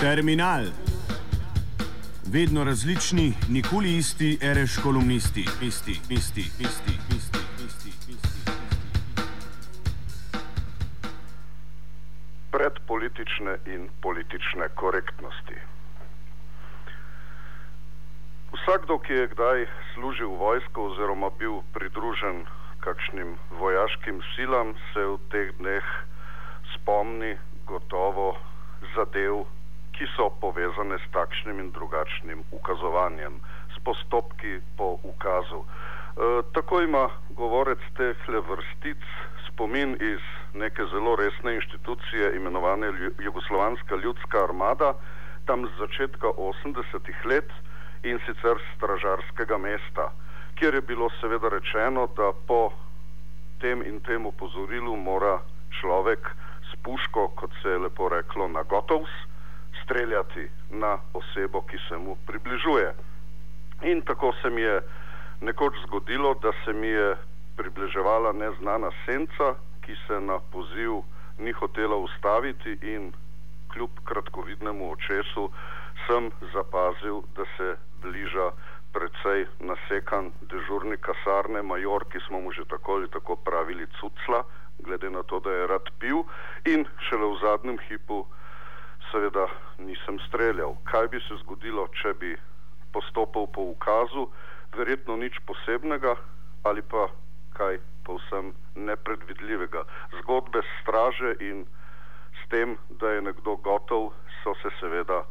Terminal. Vedno različni, nikoli isti, ereš kolumnisti, isti, isti, isti, isti, isti, isti. Predpolitične in politične korektnosti. Vsakdo, ki je kdaj služil vojsko oziroma bil pridružen kakšnim vojaškim silam, se v teh dneh spomni gotovo zadev ki so povezane s takšnim in drugačnim ukazovanjem, s postopki po ukazu. E, tako ima govorec teh vrstic spomin iz neke zelo resne inštitucije imenovane Jugoslovanska ljudska armada, tam z začetka 80-ih let in sicer stražarskega mesta, kjer je bilo seveda rečeno, da po tem in tem opozorilu mora človek puško, kot se je lepo reklo, na gotovs, streljati na osebo, ki se mu približuje. In tako se mi je nekoč zgodilo, da se mi je približevala neznana senca, ki se na poziv ni hotela ustaviti in kljub kratkovidnemu očesu sem zapazil, da se bliža precej nasekan dežurni kasarne, major, ki smo mu že tako ali tako pravili cucla, glede na to, da je rad pil in šele v zadnjem hipu seveda nisem streljal. Kaj bi se zgodilo, če bi postopal po ukazu, verjetno nič posebnega ali pa kaj povsem nepredvidljivega. Zgodbe straže in s tem, da je nekdo gotov, so se seveda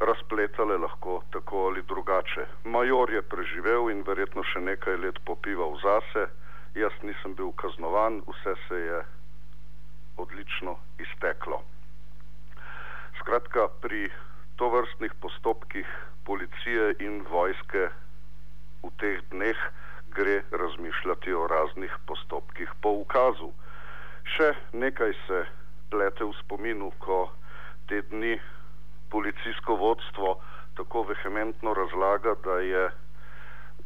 razpletale lahko tako ali drugače. Major je preživel in verjetno še nekaj let popival zase, jaz nisem bil kaznovan, vse se je odlično izteklo. Skratka, pri tovrstnih postopkih policije in vojske v teh dneh gre razmišljati o raznih postopkih po ukazu. Še nekaj se plete v spominu, ko te dni policijsko vodstvo tako vehementno razlaga, da je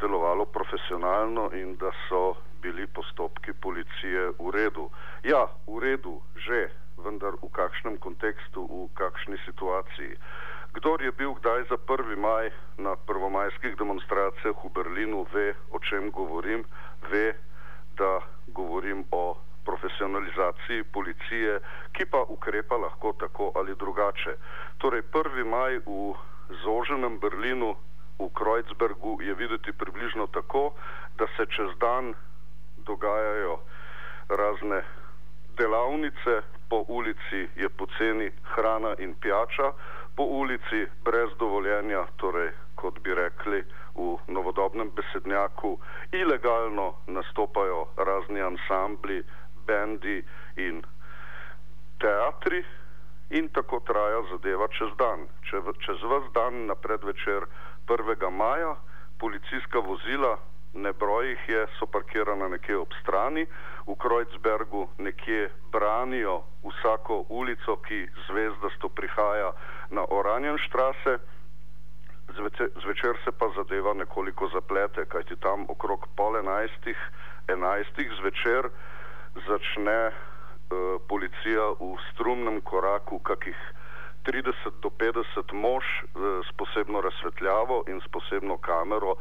delovalo profesionalno in da so bili postopki policije v redu. Ja, v redu, že, vendar v kakšnem kontekstu, v kakšni situaciji. Kdor je bil kdaj za 1. maj na prvomajskih demonstracijah v Berlinu, ve, o čem govorim, ve, da govorim o profesionalizaciji policije, ki pa ukrepa lahko tako ali drugače. Torej, 1. maj v zoženem Berlinu, v Kreuzbergu, je videti približno tako, da se čez dan dogajajo razne delavnice, po ulici je poceni hrana in pijača, po ulici brez dovoljenja, torej kot bi rekli v novodobnem besednjaku, ilegalno nastopajo razni ansambli, bendi in teatri in tako traja zadeva čez dan. Če, čez vas dan na predvečer 1. maja policijska vozila nebroj jih je, so parkirana nekje ob strani, v Kreuzbergu nekje branijo vsako ulico, ki zvezdasto prihaja na Oranjenštrase, zvečer se pa zadeva nekoliko zaplete, kajti tam okrog pol enajstih, enajstih zvečer začne uh, policija v strumnem koraku kakih 30 do 50 mož uh, s posebno razsvetljavo in s posebno kamero uh,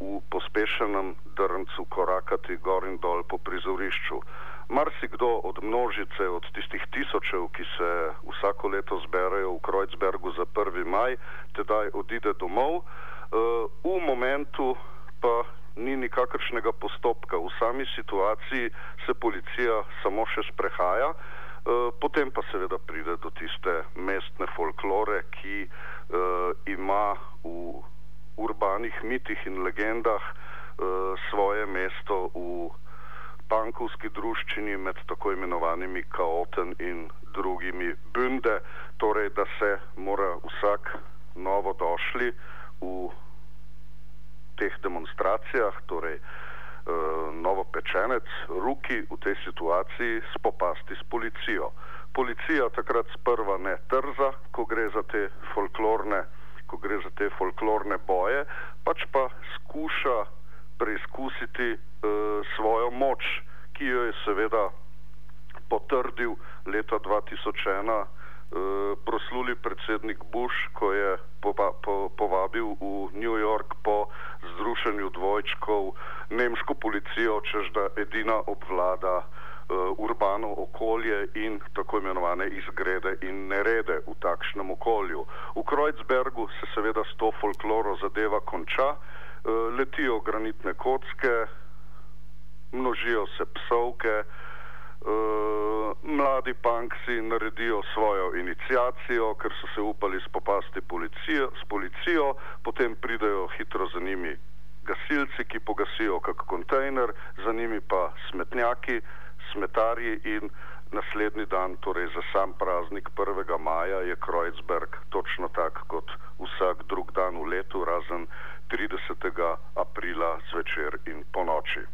v pospešenem drncu korakati gor in dol po prizorišču. Marsikdo od množice, od tistih tisočev, ki se vsako leto zberajo v Kreuzbergu za 1. maj, tedaj odide domov, uh, v momentu pa ni nikakršnega postopka. V sami situaciji se policija samo še sprehaja. Eh, potem pa seveda pride do tiste mestne folklore, ki uh, ima v urbanih mitih in legendah uh, svoje mesto v pankovski druščini med tako imenovanimi kaoten in drugimi bunde, torej da se mora vsak novo došli v teh demonstracijah, torej uh, novopečenec, ruki v tej situaciji spopasti s policijo. Policija takrat sprva ne trza, ko gre za te folklorne, ko gre za te folklorne boje, pač pa skuša preizkusiti uh, svojo moč, ki jo je seveda potrdil leta 2001 prosluli predsednik Bush, ko je povabil v New York po združenju dvojčkov nemško policijo, čež da edina obvlada urbano okolje in tako imenovane izgrede in nerede v takšnem okolju. V Kreuzbergu se seveda s to folkloro zadeva konča, letijo granitne kocke, množijo se psovke, uh, mladi panksi naredijo svojo inicijacijo, ker so se upali spopasti policijo, s policijo, potem pridejo hitro za njimi gasilci, ki pogasijo kak kontejner, za njimi pa smetnjaki, smetarji in naslednji dan, torej za sam praznik 1. maja, je Kreuzberg točno tak kot vsak drug dan v letu, razen 30. aprila zvečer in po noči.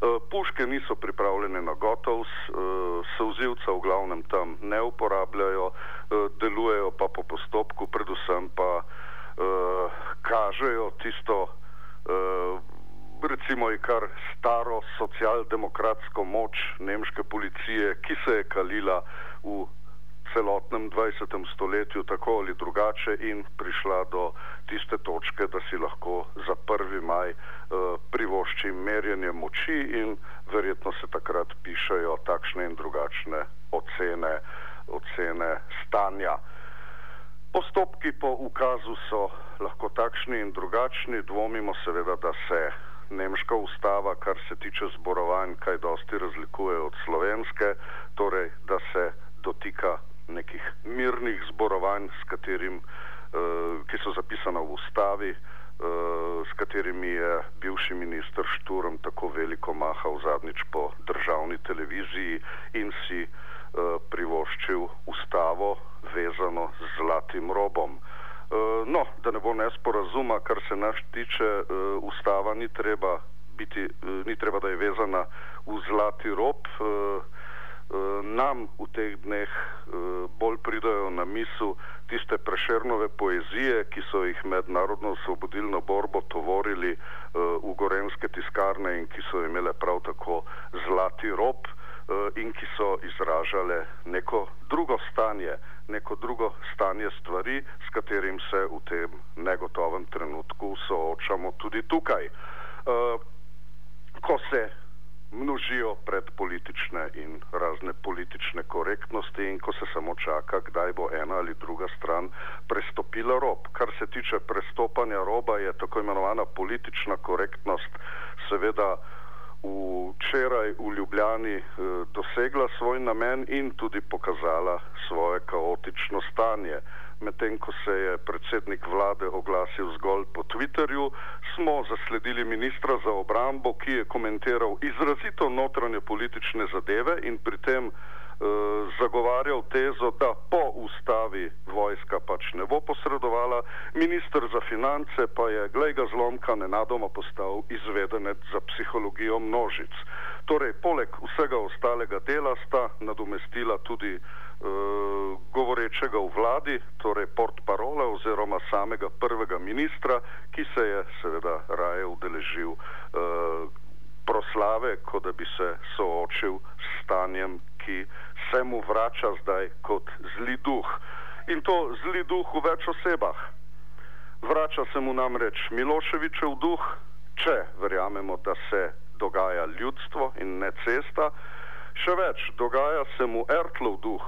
Eh, puške niso pripravljene na gotovs, eh, sozivca v glavnem tam ne uporabljajo, eh, delujejo pa po postopku, predvsem pa kažejo tisto, recimo, kar staro socialdemokratsko moč nemške policije, ki se je kalila v celotnem 20. stoletju tako ali drugače in prišla do tiste točke, da si lahko za 1. maj uh, privošči merjenje moči in verjetno se takrat pišajo takšne in drugačne ocene, ocene stanja. Postopki po ukazu so lahko takšni in drugačni, dvomimo seveda, da se nemška ustava, kar se tiče zborovanj, kaj dosti razlikuje od slovenske, torej da se dotika nekih mirnih zborovanj, katerim, uh, ki so zapisana v ustavi, s katerimi je bivši minister Šturm tako veliko mahal zadnjič po državni televiziji in si uh, privoščil ustavo vezano z zlatim robom. Uh, no, da ne bo nesporazuma, kar se naš tiče, ustava ni treba, biti, ni treba, da je vezana v zlati rob. Eh, nam v teh dneh eh, bolj pridajo na misel tiste prešernove poezije, ki so jih med narodno osvobodilno borbo tovorili eh, v gorenske tiskarne in ki so imele prav tako zlati rob in ki so izražale neko drugo stanje, neko drugo stanje stvari, s katerim se v tem negotovem trenutku soočamo tudi tukaj. Ko se množijo pred politične in razne politične korektnosti in ko se samo čaka, kdaj bo ena ali druga stran prestopila rob. Kar se tiče prestopanja roba, je tako imenovana politična korektnost seveda včeraj v Ljubljani eh, dosegla svoj namen in tudi pokazala svoje kaotično stanje medtem ko se je predsednik vlade oglasil zgolj po Twitterju, smo zasledili ministra za obrambo, ki je komentiral izrazito notranje politične zadeve in pri tem eh, zagovarjal tezo, da po ustavi vojska pač ne bo posredovala, ministr za finance pa je, glej ga zlomka, nenadoma postal izvedenec za psihologijo množic. Torej, poleg vsega ostalega dela sta nadomestila tudi govorečega v vladi, torej port parola oziroma samega prvega ministra, ki se je seveda raje udeležil uh, proslave, kot da bi se soočil s stanjem, ki se mu vrača zdaj kot zli duh. In to zli duh v več osebah. Vrača se mu namreč Miloševičev duh, če verjamemo, da se dogaja ljudstvo in ne cesta. Še več, dogaja se mu Ertlov duh,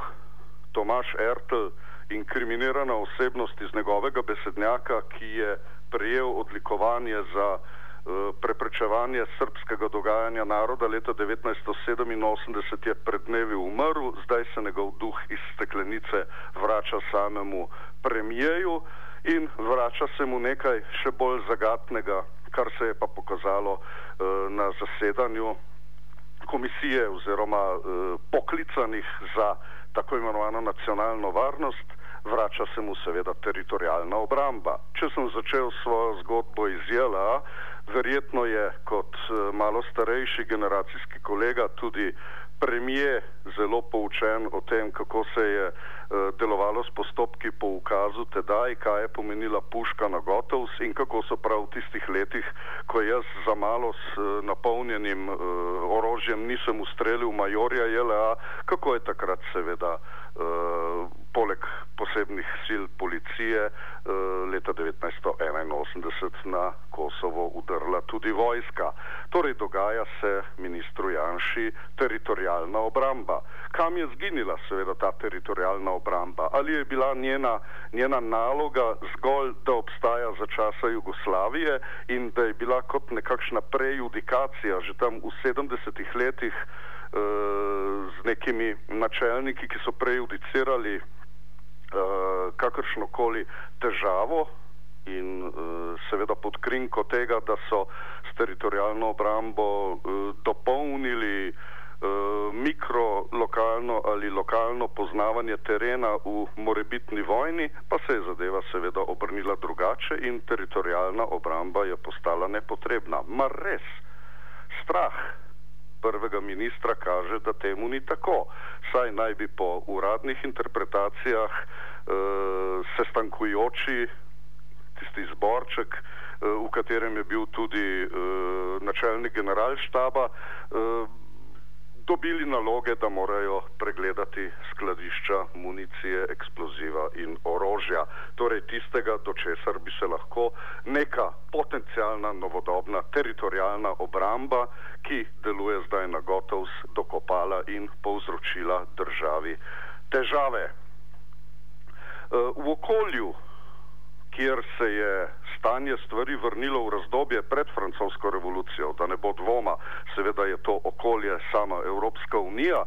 Tomaš Ertl, inkriminirana osebnost iz njegovega besednjaka, ki je prejel odlikovanje za uh, preprečevanje srpskega dogajanja naroda. Leta 1987, je pred dnevi umrl, zdaj se njegov duh iz steklenice vrača samemu premijeju in vrača se mu nekaj še bolj zagatnega, kar se je pa pokazalo uh, na zasedanju komisije oziroma uh, poklicanih za tako imenovano nacionalno varnost, vrača se mu seveda teritorijalna obramba. Če sem začel svojo zgodbo iz JLA, verjetno je kot eh, malo starejši generacijski kolega tudi premije zelo poučen o tem, kako se je delovalo s postopki po ukazu tedaj, kaj je pomenila puška na gotovs in kako so prav v tistih letih, ko jaz za malo s napolnjenim orožjem nisem ustrelil majorja JLA, kako je takrat seveda poleg posebnih sil policije leta 1981 na Kosovo udrla tudi vojska. Torej dogaja se ministru Janši teritorijalna obramba. Kam je zginila seveda ta teritorijalna obramba? Ali je bila njena, njena naloga zgolj, da obstaja za časa Jugoslavije in da je bila kot nekakšna prejudikacija že tam v 70-ih letih uh, z nekimi načelniki, ki so prejudicirali kakršnokoli težavo in uh, seveda pod krinko tega, da so s teritorijalno obrambo uh, dopolnili uh, mikro, lokalno ali lokalno poznavanje terena v morebitni vojni, pa se je zadeva seveda obrnila drugače in teritorijalna obramba je postala nepotrebna. Mar res strah prvega ministra kaže, da temu ni tako. Saj naj bi po uradnih interpretacijah uh, sestankujoči tisti zborček, eh, v katerem je bil tudi uh, načelnik generalštaba, uh, dobili naloge, da morajo pregledati skladišča municije, eksploziva in orožja. Torej tistega, do česar bi se lahko neka potencijalna novodobna teritorijalna obramba, ki deluje zdaj na gotovs, dokopala in povzročila državi težave. Uh, v okolju, kjer se je stanje stvari vrnilo v razdobje pred francosko revolucijo, da ne bo dvoma, seveda je to okolje sama Evropska unija,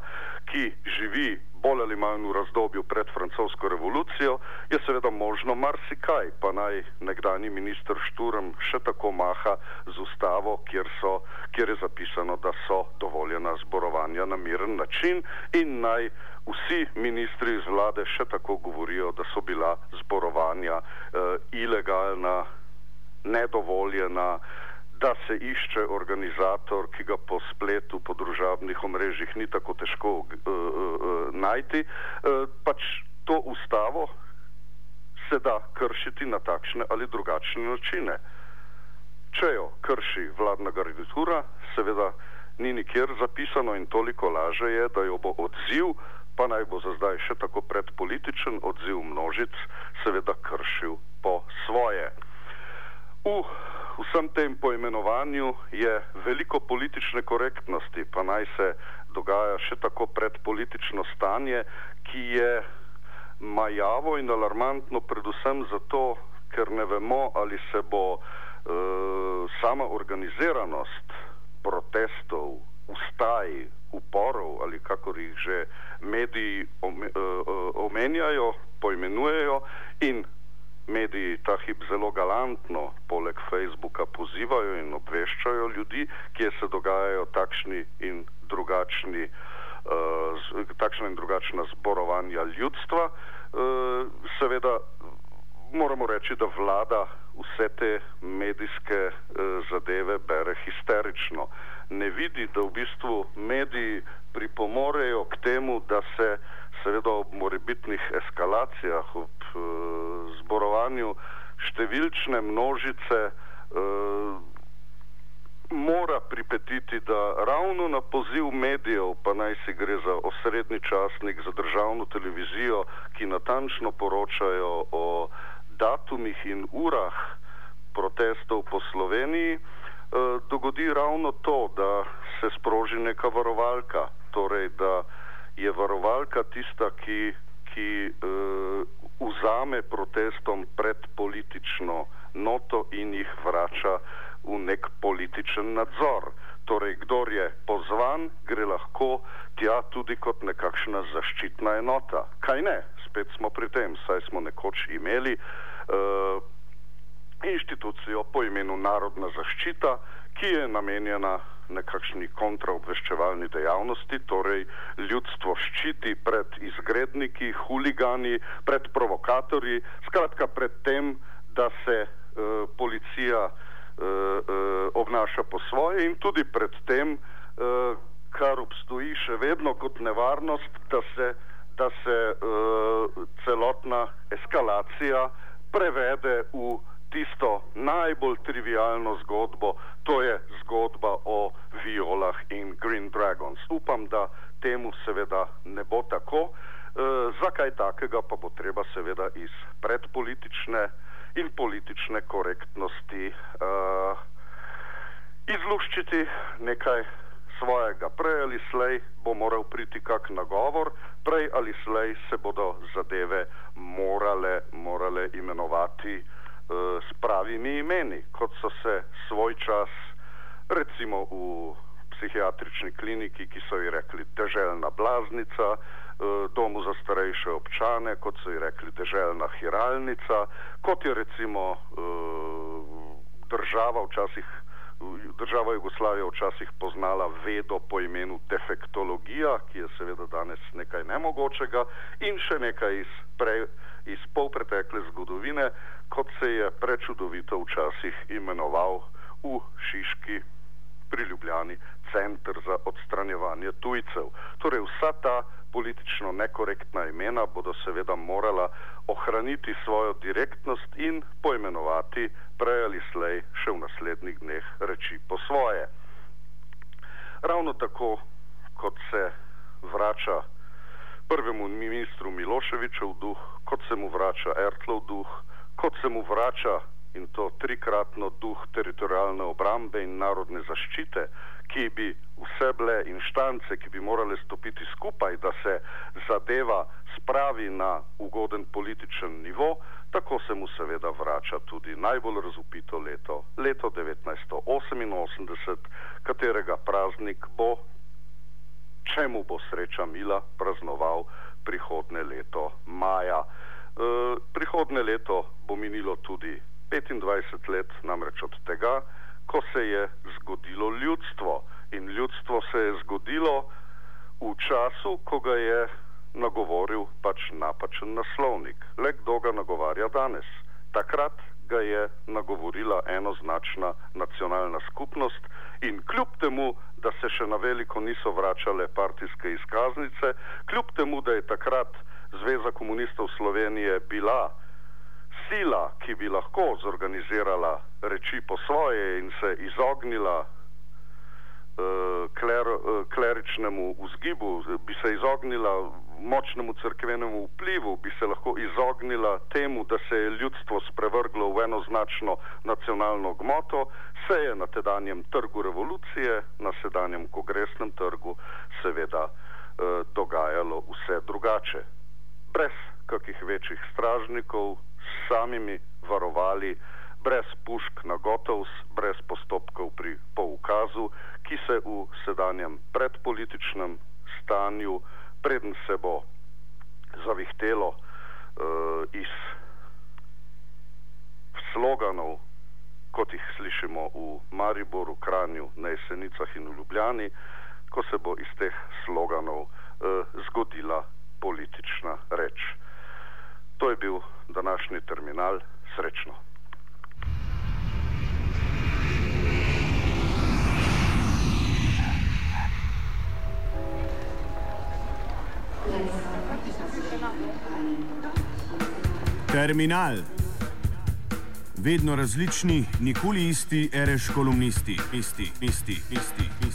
ki živi bolj ali manj v razdobju pred francosko revolucijo, je seveda možno marsikaj, pa naj nekdani minister Šturm še tako maha z ustavo, kjer, so, kjer je zapisano, da so dovoljena zborovanja na miren način in naj vsi ministri iz vlade še tako govorijo, da so bila zborovanja uh, ilegalna, nedovoljena, da se išče organizator, ki ga po spletu, po družabnih omrežjih ni tako težko uh, uh, najti. Uh, pač to ustavo se da kršiti na takšne ali drugačne načine. Če jo krši vladna garnitura, seveda ni nikjer zapisano in toliko laže je, da jo bo odziv pa naj bo za zdaj še tako predpolitičen odziv množic, seveda kršil po svoje. V vsem tem poimenovanju je veliko politične korektnosti, pa naj se dogaja še tako predpolitično stanje, ki je majavo in alarmantno predvsem zato, ker ne vemo, ali se bo uh, sama organiziranost protestov, ustaj, uporov ali kakor jih že mediji eh, omenjajo, poimenujejo in mediji ta hip zelo galantno poleg Facebooka pozivajo in obveščajo ljudi, kje se dogajajo takšni in drugačni, uh, takšna in drugačna zborovanja ljudstva. Uh, seveda moramo reči, da vlada vse te medijske uh, zadeve bere histerično. Ne vidi, da v bistvu mediji pripomorejo k temu, da se seveda ob morebitnih eskalacijah, ob zborovanju številčne množice uh, mora pripetiti, da ravno na poziv medijev, pa naj si gre za osrednji časnik, za državno televizijo, ki natančno poročajo o datumih in urah protestov po Sloveniji, uh, dogodi ravno to, da se sproži neka varovalka. Torej, da je varovalka tista, ki, ki uh, vzame protestom pred politično noto in jih vrača v nek političen nadzor. Torej, kdor je pozvan, gre lahko tja tudi kot nekakšna zaščitna enota. Kaj ne? Spet smo pri tem, saj smo nekoč imeli uh, inštitucijo po imenu Narodna zaščita, ki je namenjena nekakšni kontraobveščevalni dejavnosti, torej ljudstvo ščiti pred izgredniki, huligani, pred provokatorji, skratka pred tem, da se uh, policija uh, uh, obnaša po svoje in tudi pred tem, uh, kar obstoji še vedno kot nevarnost, da se da se uh, celotna eskalacija prevede v tisto najbolj trivialno zgodbo, to je zgodba o violah in Green Dragons. Upam, da temu seveda ne bo tako. E, zakaj takega pa bo treba seveda iz predpolitične in politične korektnosti e, izluščiti nekaj svojega. Prej ali slej bo moral priti kak nagovor, prej ali slej se bodo zadeve morale, morale imenovati s pravimi imeni, kot so se svoj čas, recimo v psihiatrični kliniki, ki so ji rekli deželna blaznica, uh, domu za starejše občane, kot so ji rekli deželna hiralnica, kot je recimo uh, država včasih država Jugoslavija včasih poznala vedo po imenu defektologija, ki je seveda danes nekaj nemogočega in še nekaj iz, pre, iz polpretekle zgodovine, kot se je prečudovito včasih imenoval v Šiški pri Ljubljani Center za odstranjevanje tujcev. Torej vsa ta politično nekorektna imena bodo seveda morala ohraniti svojo direktnost in poimenovati prej ali slej še v naslednjih dneh reči po svoje. Ravno tako, kot se vrača prvemu ministru Miloševičev duh, kot se mu vrača Ertlov duh, kot se mu vrača in to trikratno duh teritorijalne obrambe in narodne zaščite, ki bi vse bile inštance, ki bi morale stopiti skupaj, da se zadeva spravi na ugoden političen nivo, tako se mu seveda vrača tudi najbolj razupito leto, leto 1988, katerega praznik bo, čemu bo sreča Mila, praznoval prihodne leto maja. E, prihodne leto bo minilo tudi 25 let namreč od tega, ko se je zgodilo ljudstvo. In ljudstvo se je zgodilo v času, ko ga je nagovoril pač napačen naslovnik. Le kdo ga nagovarja danes? Takrat ga je nagovorila enoznačna nacionalna skupnost in kljub temu, da se še na veliko niso vračale partijske izkaznice, kljub temu, da je takrat Zveza komunistov Slovenije bila sila, ki bi lahko zorganizirala reči po svoje in se izognila uh, kler, uh, kleričnemu vzgibu, bi se izognila močnemu crkvenemu vplivu, bi se lahko izognila temu, da se je ljudstvo sprevrglo v enoznačno nacionalno gmoto, se je na tedanjem trgu revolucije, na sedanjem kongresnem trgu, seveda uh, dogajalo vse drugače. Brez kakih večjih stražnikov, samimi varovali, brez pušk na gotovs, brez postopkov pri poukazu, ki se v sedanjem predpolitičnem stanju, preden se bo zavihtelo uh, iz sloganov, kot jih slišimo v Mariboru, Kranju, na Jesenicah in v Ljubljani, ko se bo iz teh sloganov uh, zgodila politična reč. To je bil današnji terminal. Srečno. Terminal. Vedno različni, nikoli isti, ereš kolumnisti, isti, isti, isti.